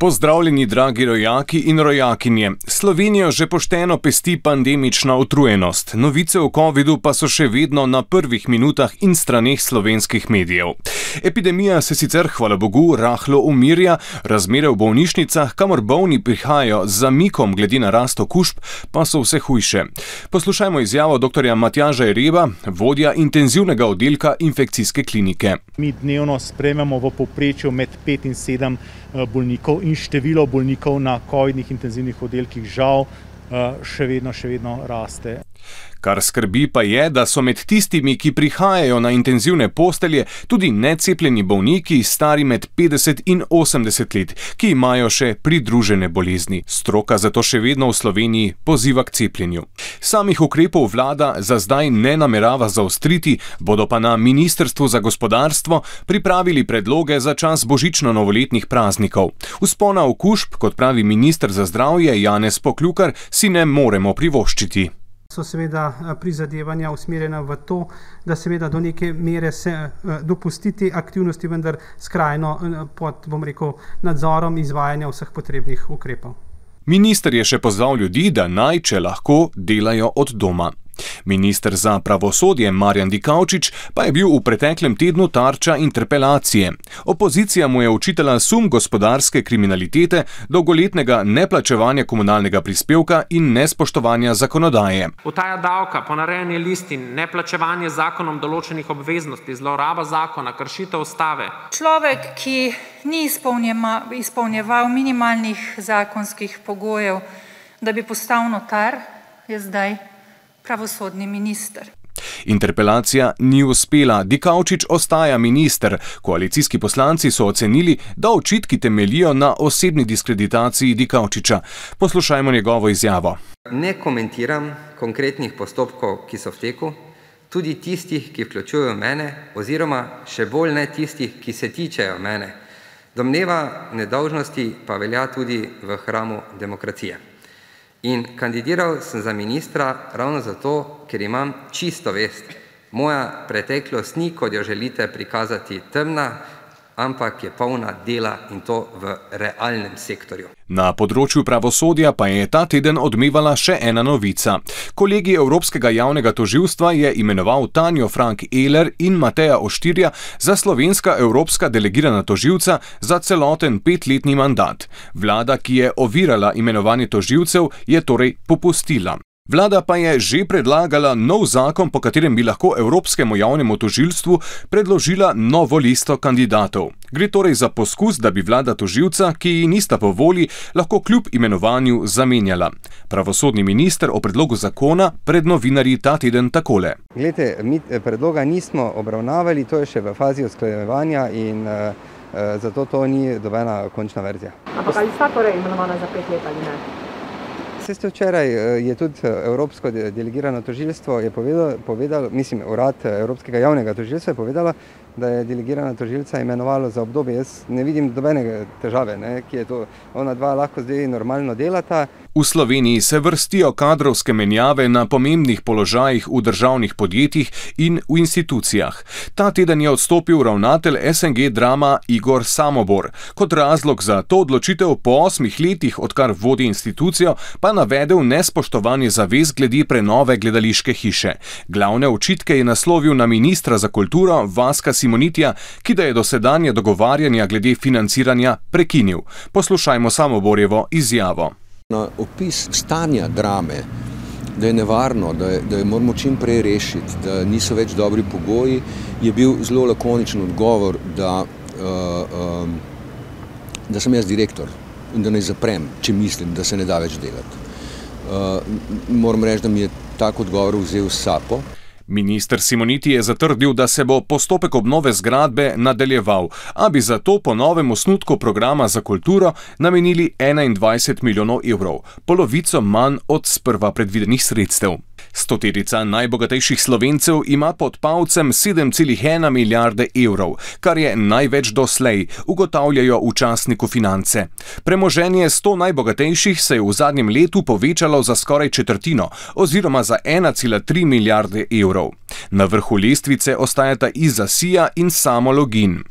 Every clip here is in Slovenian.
Pozdravljeni, dragi rojaki in rojakinje. Slovenijo že pošteno pesti pandemična utrujenost. Novice o COVID-u pa so še vedno na prvih minutah in straneh slovenskih medijev. Epidemija se sicer, hvala Bogu, rahlo umirja, razmere v bolnišnicah, kamor bolni prihajajo z zamikom glede na rast okužb, pa so vse hujše. Poslušajmo izjavo dr. Matjaža Reba, vodja intenzivnega oddelka infekcijske klinike. Mi dnevno spremljamo v povprečju med 5 in 7 eh, bolnikov in število bolnikov na COVID-nih intenzivnih oddelkih žal eh, še vedno, še vedno raste. Kar skrbi pa je, da so med tistimi, ki prihajajo na intenzivne postelje, tudi necepljeni bolniki, stari med 50 in 80 let, ki imajo še pridružene bolezni. Stroka zato še vedno v Sloveniji poziva k cepljenju. Samih ukrepov vlada za zdaj ne namerava zaostriti, bodo pa na Ministrstvu za gospodarstvo pripravili predloge za čas božično-novoletnih praznikov. Uspona okužb, kot pravi ministr za zdravje Janez Poklukar, si ne moremo privoščiti so seveda eh, prizadevanja usmerjena v to, da seveda do neke mere se eh, dopustiti aktivnosti, vendar skrajno eh, pod, bom rekel, nadzorom izvajanja vseh potrebnih ukrepov. Minister je še pozval ljudi, da naj, če lahko, delajo od doma. Ministr za pravosodje Marjan Dikaučič pa je bil v preteklem tednu tarča interpelacije. Opozicija mu je učitala sum gospodarske kriminalitete, dolgoletnega neplačevanja komunalnega prispevka in nespoštovanja zakonodaje. Utaja davka, ponarejanje listin, neplačevanje zakonom določenih obveznosti, zloraba zakona, kršitev ustave. Človek, ki ni izpolnjeval minimalnih zakonskih pogojev, da bi postal notar, je zdaj pravosodni minister. Interpelacija ni uspela, Dikaučič ostaja minister. Koalicijski poslanci so ocenili, da očitki temelijo na osebni diskreditaciji Dikaučiča. Poslušajmo njegovo izjavo. Ne komentiram konkretnih postopkov, ki so v teku, tudi tistih, ki vključujejo mene, oziroma še bolj ne tistih, ki se tičejo mene. Domneva nedolžnosti pa velja tudi v hramu demokracije. In kandidiral sem za ministra ravno zato, ker imam čisto vest. Moja preteklost ni, kot jo želite prikazati, temna, ampak je polna dela in to v realnem sektorju. Na področju pravosodja pa je ta teden odmevala še ena novica. Kolegi Evropskega javnega toživstva je imenoval Tanjo Frank Ehler in Mateja Oštirja za slovenska evropska delegirana toživca za celoten petletni mandat. Vlada, ki je ovirala imenovanje toživcev, je torej popustila. Vlada pa je že predlagala nov zakon, po katerem bi lahko Evropskemu javnemu tožilstvu predložila novo listo kandidatov. Gre torej za poskus, da bi vlada tožilca, ki ji nista po volji, lahko kljub imenovanju zamenjala. Pravosodni minister o predlogu zakona pred novinarji ta teden takole. Glede, mi predloga nismo obravnavali, to je še v fazi usklajevanja in uh, zato to ni dobena končna verzija. Ampak ali sta torej imenovana za pet let ali ne? Veste, včeraj eh, je tudi eh, Evropsko delegirano tožilstvo povedalo, povedalo, mislim, urad eh, Evropskega javnega tožilstva je povedalo, da je delegirana tožilca imenovalo za obdobje. Jaz ne vidim dobene težave, ne, ki je to. Ona dva lahko zdaj normalno delata. V Sloveniji se vrstijo kadrovske menjave na pomembnih položajih v državnih podjetjih in v institucijah. Ta teden je odstopil ravnatelj SNG drama Igor Samobor. Kot razlog za to odločitev po osmih letih, odkar vodi institucijo, pa navedel nespoštovanje zavez glede prenove gledališke hiše. Glavne očitke je naslovil na ministra za kulturo Vaska Simonitija, ki da je dosedanje dogovarjanja glede financiranja prekinil. Poslušajmo Samoborjevo izjavo. Na opis stanja drame, da je nevarno, da, je, da jo moramo čim prej rešiti, da niso več dobri pogoji, je bil zelo lakoničen odgovor, da, uh, um, da sem jaz direktor in da ne zaprem, če mislim, da se ne da več delati. Uh, moram reči, da mi je tak odgovor vzel sapo. Ministr Simoniti je zatrdil, da se bo postopek obnove zgradbe nadaljeval, a bi za to po novem osnutku programa za kulturo namenili 21 milijonov evrov, polovico manj od sprva predvidenih sredstev. Stoterica najbogatejših slovencev ima pod palcem 7,1 milijarde evrov, kar je največ doslej, ugotavljajo v časniku finance. Premoženje 100 najbogatejših se je v zadnjem letu povečalo za skoraj četrtino, oziroma za 1,3 milijarde evrov. Na vrhu lestvice ostajata Iza Sija in samo Login.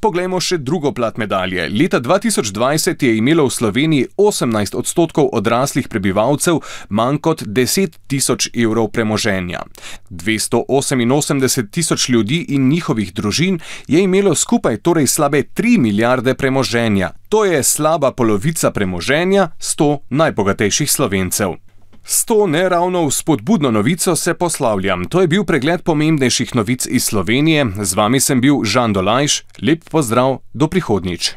Poglejmo še drugo plat medalje. Leta 2020 je imelo v Sloveniji 18 odstotkov odraslih prebivalcev manj kot 10 tisoč evrov premoženja. 288 tisoč ljudi in njihovih družin je imelo skupaj torej slabe 3 milijarde premoženja. To je slaba polovica premoženja 100 najbogatejših slovencev. S to neravno spodbudno novico se poslavljam. To je bil pregled pomembnejših novic iz Slovenije. Z vami sem bil Žan Dolajš. Lep pozdrav, do prihodnjič.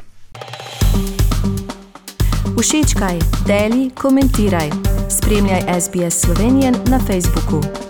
Všečkaj, deli, komentiraj. Spremljaj SBS Slovenijo na Facebooku.